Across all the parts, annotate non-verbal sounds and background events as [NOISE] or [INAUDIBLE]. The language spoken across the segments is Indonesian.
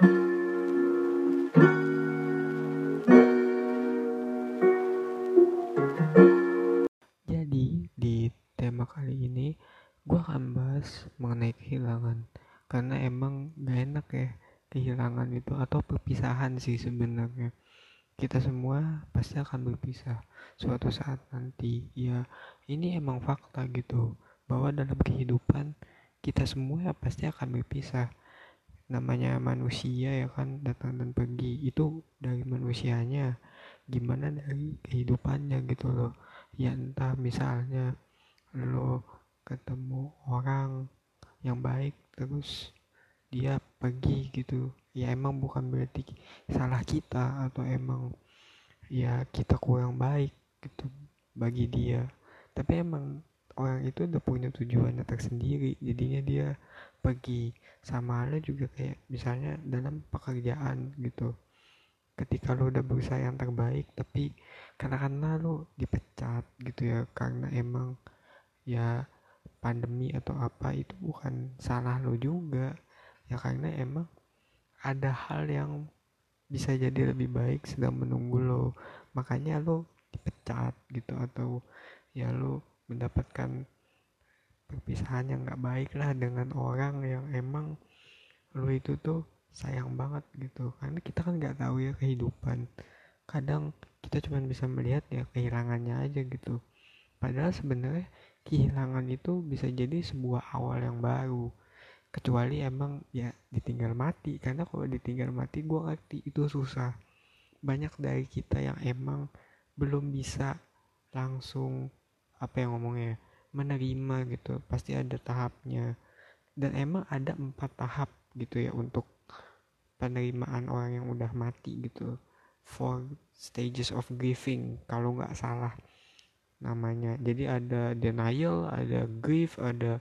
Jadi di tema kali ini gue akan bahas mengenai kehilangan. Karena emang gak enak ya kehilangan itu atau perpisahan sih sebenarnya. Kita semua pasti akan berpisah. Suatu saat nanti ya ini emang fakta gitu. Bahwa dalam kehidupan kita semua pasti akan berpisah namanya manusia ya kan datang dan pergi itu dari manusianya. Gimana dari kehidupannya gitu loh. Ya entah misalnya lo ketemu orang yang baik terus dia pergi gitu. Ya emang bukan berarti salah kita atau emang ya kita kurang baik gitu bagi dia. Tapi emang orang itu udah punya tujuannya tersendiri. Jadinya dia pergi sama halnya juga kayak misalnya dalam pekerjaan gitu. Ketika lo udah berusaha yang terbaik tapi karena karena lo dipecat gitu ya karena emang ya pandemi atau apa itu bukan salah lo juga. Ya karena emang ada hal yang bisa jadi lebih baik sedang menunggu lo. Makanya lo dipecat gitu atau ya lo mendapatkan perpisahan yang gak baik lah dengan orang yang emang lu itu tuh sayang banget gitu. Karena kita kan nggak tahu ya kehidupan. Kadang kita cuma bisa melihat ya kehilangannya aja gitu. Padahal sebenarnya kehilangan itu bisa jadi sebuah awal yang baru. Kecuali emang ya ditinggal mati. Karena kalau ditinggal mati gue ngerti itu susah. Banyak dari kita yang emang belum bisa langsung apa yang ngomongnya ya, menerima gitu pasti ada tahapnya. Dan emang ada empat tahap gitu ya untuk penerimaan orang yang udah mati gitu. Four stages of grieving kalau nggak salah namanya. Jadi ada denial ada grief ada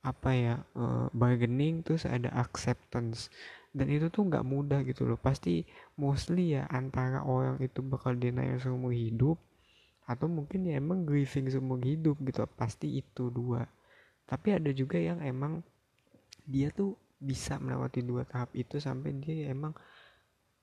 apa ya uh, bargaining terus ada acceptance. Dan itu tuh nggak mudah gitu loh. Pasti mostly ya antara orang itu bakal denial seumur hidup atau mungkin ya emang grieving seumur hidup gitu pasti itu dua. Tapi ada juga yang emang dia tuh bisa melewati dua tahap itu sampai dia emang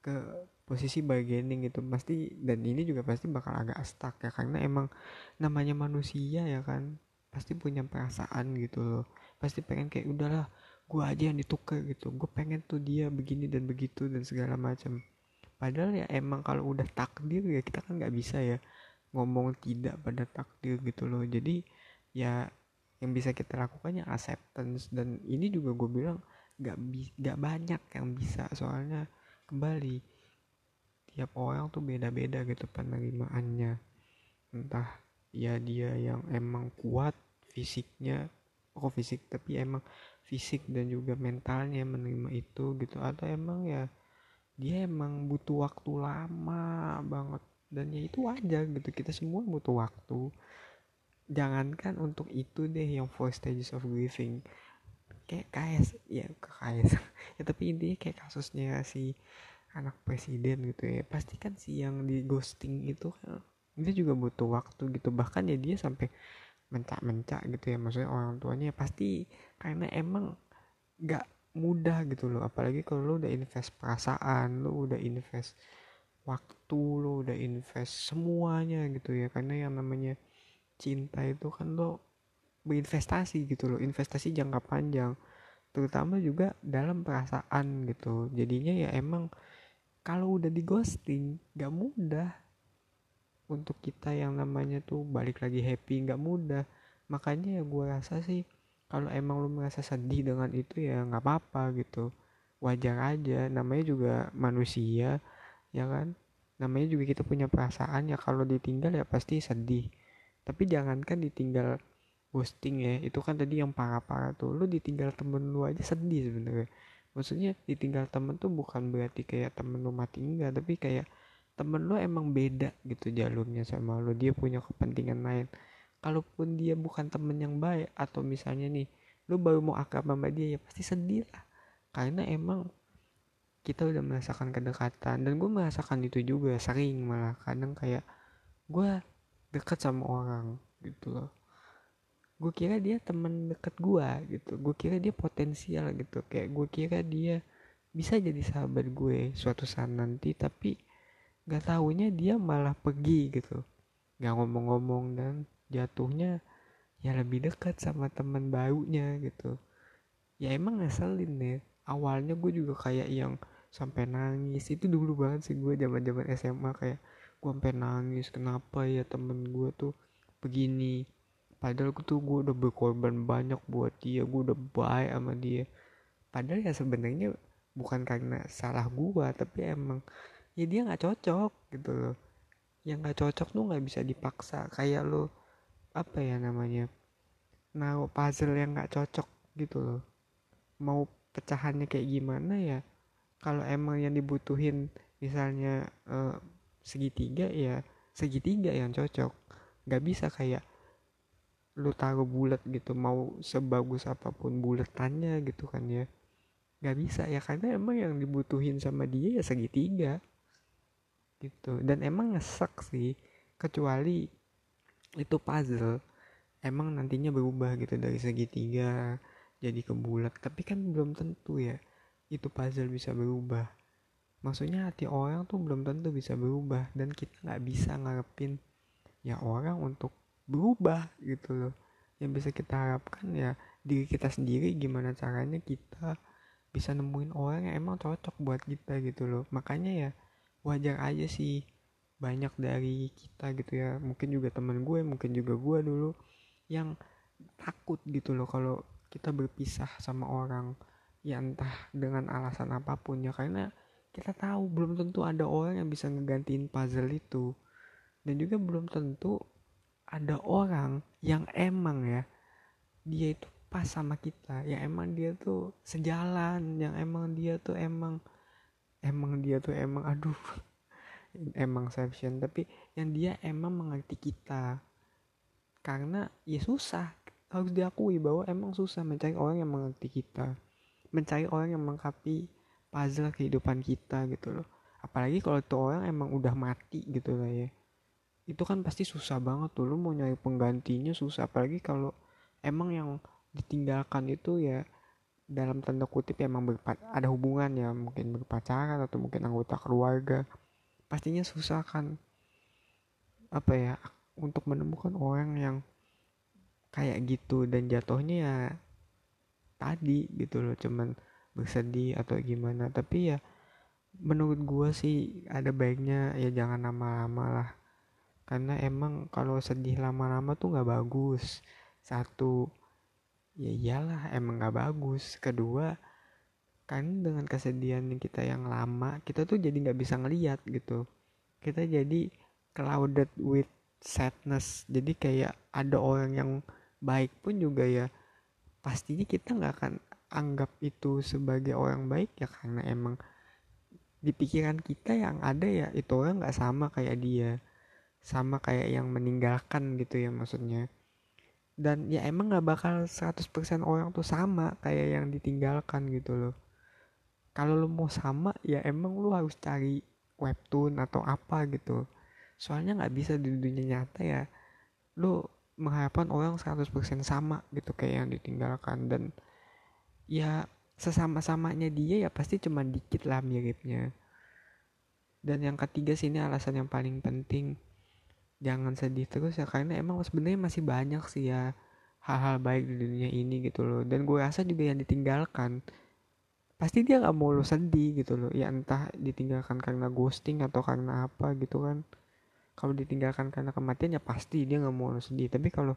ke posisi bargaining gitu. Pasti dan ini juga pasti bakal agak stuck ya karena emang namanya manusia ya kan pasti punya perasaan gitu loh. Pasti pengen kayak udahlah gue aja yang ditukar gitu. Gue pengen tuh dia begini dan begitu dan segala macam. Padahal ya emang kalau udah takdir ya kita kan nggak bisa ya ngomong tidak pada takdir gitu loh. Jadi ya yang bisa kita lakukan ya acceptance. Dan ini juga gue bilang gak, bi gak banyak yang bisa. Soalnya kembali tiap orang tuh beda-beda gitu penerimaannya. Entah ya dia yang emang kuat fisiknya kok fisik tapi emang fisik dan juga mentalnya menerima itu gitu. Atau emang ya dia emang butuh waktu lama banget dan ya itu wajar gitu kita semua butuh waktu. Jangankan untuk itu deh yang four stages of grieving. Kayak KS ya ke KS [LAUGHS] ya tapi intinya kayak kasusnya si anak presiden gitu ya. Pasti kan si yang di ghosting itu kan dia juga butuh waktu gitu. Bahkan ya dia sampai mencak-mencak gitu ya. Maksudnya orang tuanya ya pasti karena emang gak mudah gitu loh. Apalagi kalau lo udah invest perasaan lo udah invest waktu lo udah invest semuanya gitu ya. Karena yang namanya cinta itu kan lo berinvestasi gitu loh. Investasi jangka panjang. Terutama juga dalam perasaan gitu. Jadinya ya emang kalau udah di ghosting gak mudah. Untuk kita yang namanya tuh balik lagi happy gak mudah. Makanya ya gue rasa sih kalau emang lo merasa sedih dengan itu ya nggak apa-apa gitu. Wajar aja. Namanya juga manusia ya kan? Namanya juga kita punya perasaan ya kalau ditinggal ya pasti sedih. Tapi jangankan ditinggal ghosting ya itu kan tadi yang parah-parah tuh. Lu ditinggal temen lu aja sedih sebenarnya. Maksudnya ditinggal temen tuh bukan berarti kayak temen lu mati enggak. Tapi kayak temen lu emang beda gitu jalurnya sama lu. Dia punya kepentingan lain. Kalaupun dia bukan temen yang baik atau misalnya nih lu baru mau akrab sama dia ya pasti sedih lah. Karena emang kita udah merasakan kedekatan dan gue merasakan itu juga sering malah. Kadang kayak gue deket sama orang gitu loh. Gue kira dia temen deket gue gitu. Gue kira dia potensial gitu. Kayak gue kira dia bisa jadi sahabat gue suatu saat nanti tapi gak taunya dia malah pergi gitu. Gak ngomong-ngomong dan jatuhnya ya lebih dekat sama teman barunya gitu. Ya emang ngeselin deh. Awalnya gue juga kayak yang sampai nangis. Itu dulu banget sih gue zaman zaman SMA kayak gue sampai nangis kenapa ya temen gue tuh begini? Padahal gue tuh gue udah berkorban banyak buat dia gue udah baik sama dia. Padahal ya sebenarnya bukan karena salah gue tapi emang ya dia nggak cocok gitu loh. Yang nggak cocok tuh nggak bisa dipaksa. Kayak lo apa ya namanya nah puzzle yang nggak cocok gitu loh. Mau pecahannya kayak gimana ya kalau emang yang dibutuhin misalnya uh, segitiga ya segitiga yang cocok. Nggak bisa kayak lu taruh bulat gitu mau sebagus apa pun buletannya gitu kan ya. Nggak bisa ya karena emang yang dibutuhin sama dia ya segitiga gitu. Dan emang ngesek sih kecuali itu puzzle emang nantinya berubah gitu dari segitiga jadi ke bulat tapi kan belum tentu ya itu puzzle bisa berubah. Maksudnya hati orang tuh belum tentu bisa berubah dan kita nggak bisa ngarepin ya orang untuk berubah gitu loh. Yang bisa kita harapkan ya diri kita sendiri gimana caranya kita bisa nemuin orang yang emang cocok buat kita gitu loh. Makanya ya wajar aja sih banyak dari kita gitu ya. Mungkin juga teman gue mungkin juga gue dulu yang takut gitu loh kalau kita berpisah sama orang ya entah dengan alasan apa pun ya karena kita tahu belum tentu ada orang yang bisa ngegantiin puzzle itu. Dan juga belum tentu ada orang yang emang ya dia itu pas sama kita. Yang emang dia tuh sejalan yang emang dia tuh emang emang dia tuh emang aduh [LAUGHS] emang section tapi yang dia emang mengerti kita. Karena ya susah harus diakui bahwa emang susah mencari orang yang mengerti kita mencari orang yang melengkapi puzzle kehidupan kita gitu loh. Apalagi kalau tuh orang emang udah mati gitu lah ya. Itu kan pasti susah banget tuh lu mau nyari penggantinya susah. Apalagi kalau emang yang ditinggalkan itu ya dalam tanda kutip ya emang berpat ada hubungan ya mungkin berpacaran atau mungkin anggota keluarga. Pastinya susah kan apa ya untuk menemukan orang yang kayak gitu. Dan jatuhnya ya tadi gitu loh cuman bersedih atau gimana. Tapi ya menurut gua sih ada baiknya ya jangan lama-lama lah. Karena emang kalau sedih lama-lama tuh nggak bagus. Satu ya iyalah emang nggak bagus. Kedua kan dengan kesedihan kita yang lama kita tuh jadi nggak bisa ngeliat gitu. Kita jadi clouded with sadness. Jadi kayak ada orang yang baik pun juga ya pastinya kita nggak akan anggap itu sebagai orang baik ya karena emang di pikiran kita yang ada ya itu orang nggak sama kayak dia sama kayak yang meninggalkan gitu ya maksudnya. Dan ya emang gak bakal 100% orang tuh sama kayak yang ditinggalkan gitu loh. Kalau lu mau sama ya emang lu harus cari webtoon atau apa gitu. Soalnya nggak bisa di dunia nyata ya lu mengharapkan orang 100% sama gitu kayak yang ditinggalkan. Dan ya sesama-samanya dia ya pasti cuma dikit lah miripnya. Dan yang ketiga sini alasan yang paling penting. Jangan sedih terus ya karena emang sebenarnya masih banyak sih ya hal-hal baik di dunia ini gitu loh. Dan gue rasa juga yang ditinggalkan pasti dia nggak mau lo sedih gitu loh. Ya entah ditinggalkan karena ghosting atau karena apa gitu kan kalau ditinggalkan karena kematian ya pasti dia nggak mau sedih. Tapi kalau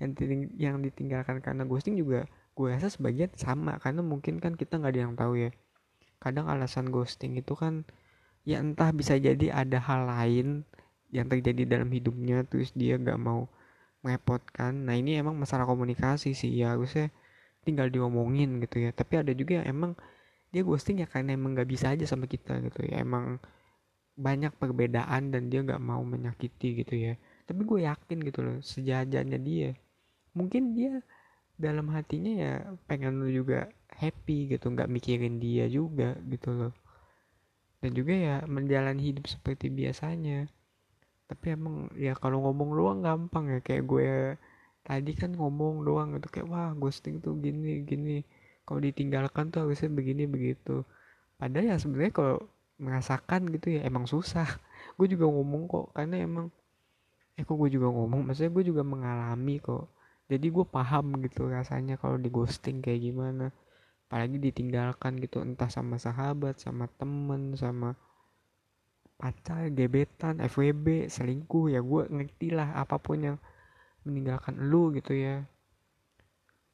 yang yang ditinggalkan karena ghosting juga gue rasa sebagian sama. Karena mungkin kan kita nggak ada yang tahu ya. Kadang alasan ghosting itu kan ya entah bisa jadi ada hal lain yang terjadi dalam hidupnya terus dia gak mau merepotkan. Nah ini emang masalah komunikasi sih. Ya harusnya tinggal diomongin gitu ya. Tapi ada juga yang emang dia ghosting ya karena emang gak bisa aja sama kita gitu ya. Emang banyak perbedaan dan dia gak mau menyakiti gitu ya. Tapi gue yakin gitu loh sejajarnya dia. Mungkin dia dalam hatinya ya pengen lu juga happy gitu nggak mikirin dia juga gitu loh. Dan juga ya menjalani hidup seperti biasanya. Tapi emang ya kalau ngomong doang gampang ya kayak gue tadi kan ngomong doang gitu kayak wah ghosting tuh gini gini. Kalau ditinggalkan tuh harusnya begini begitu. Padahal ya sebenarnya kalau merasakan gitu ya emang susah. [LAUGHS] Gue juga ngomong kok karena emang eh kok gue juga ngomong? Maksudnya gue juga mengalami kok. Jadi gue paham gitu rasanya kalau di ghosting kayak gimana. Apalagi ditinggalkan gitu entah sama sahabat sama temen sama pacar gebetan FWB selingkuh ya gue ngerti lah apa pun yang meninggalkan lu gitu ya.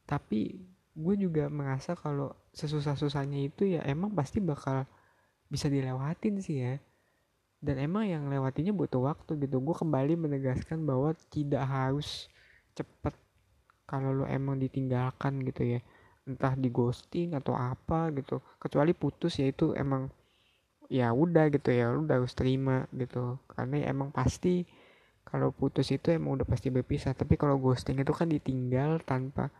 Tapi gue juga merasa kalau sesusah-susahnya itu ya emang pasti bakal bisa dilewatin sih ya. Dan emang yang lewatinya butuh waktu gitu. Gue kembali menegaskan bahwa tidak harus cepet kalau lo emang ditinggalkan gitu ya. Entah di ghosting atau apa gitu. Kecuali putus ya itu emang ya udah gitu ya. Udah harus terima gitu. Karena ya emang pasti kalau putus itu emang udah pasti berpisah. Tapi kalau ghosting itu kan ditinggal tanpa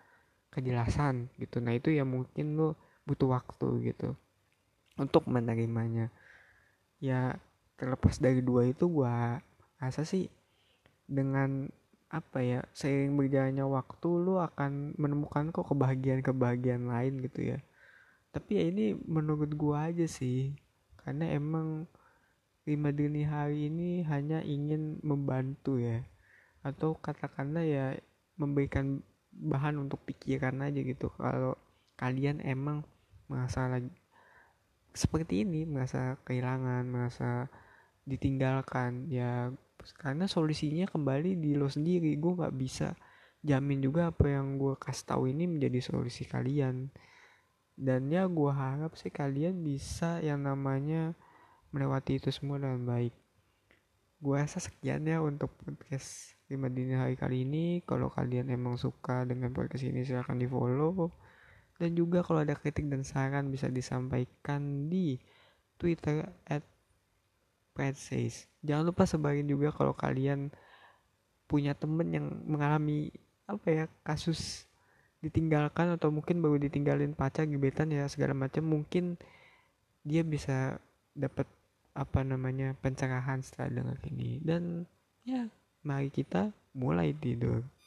kejelasan gitu. Nah itu ya mungkin lo butuh waktu gitu untuk menerimanya. Ya terlepas dari dua itu gua rasa sih dengan apa ya seiring berjalannya waktu lu akan menemukan kok kebahagiaan-kebahagiaan lain gitu ya. Tapi ya ini menurut gua aja sih karena emang lima dini hari ini hanya ingin membantu ya. Atau katakanlah ya memberikan bahan untuk pikiran aja gitu. Kalau kalian emang merasa lagi seperti ini merasa kehilangan merasa ditinggalkan. Ya karena solusinya kembali di lo sendiri. Gue nggak bisa jamin juga apa yang gue kasih tahu ini menjadi solusi kalian. Dan ya gue harap sih kalian bisa yang namanya melewati itu semua dengan baik. Gue rasa sekian ya untuk podcast 5 dini hari kali ini. Kalau kalian emang suka dengan podcast ini silahkan di follow dan juga kalau ada kritik dan saran bisa disampaikan di twitter at says jangan lupa sebarin juga kalau kalian punya temen yang mengalami apa ya kasus ditinggalkan atau mungkin baru ditinggalin pacar gebetan ya segala macam mungkin dia bisa dapat apa namanya pencerahan setelah dengar ini. Dan ya mari kita mulai tidur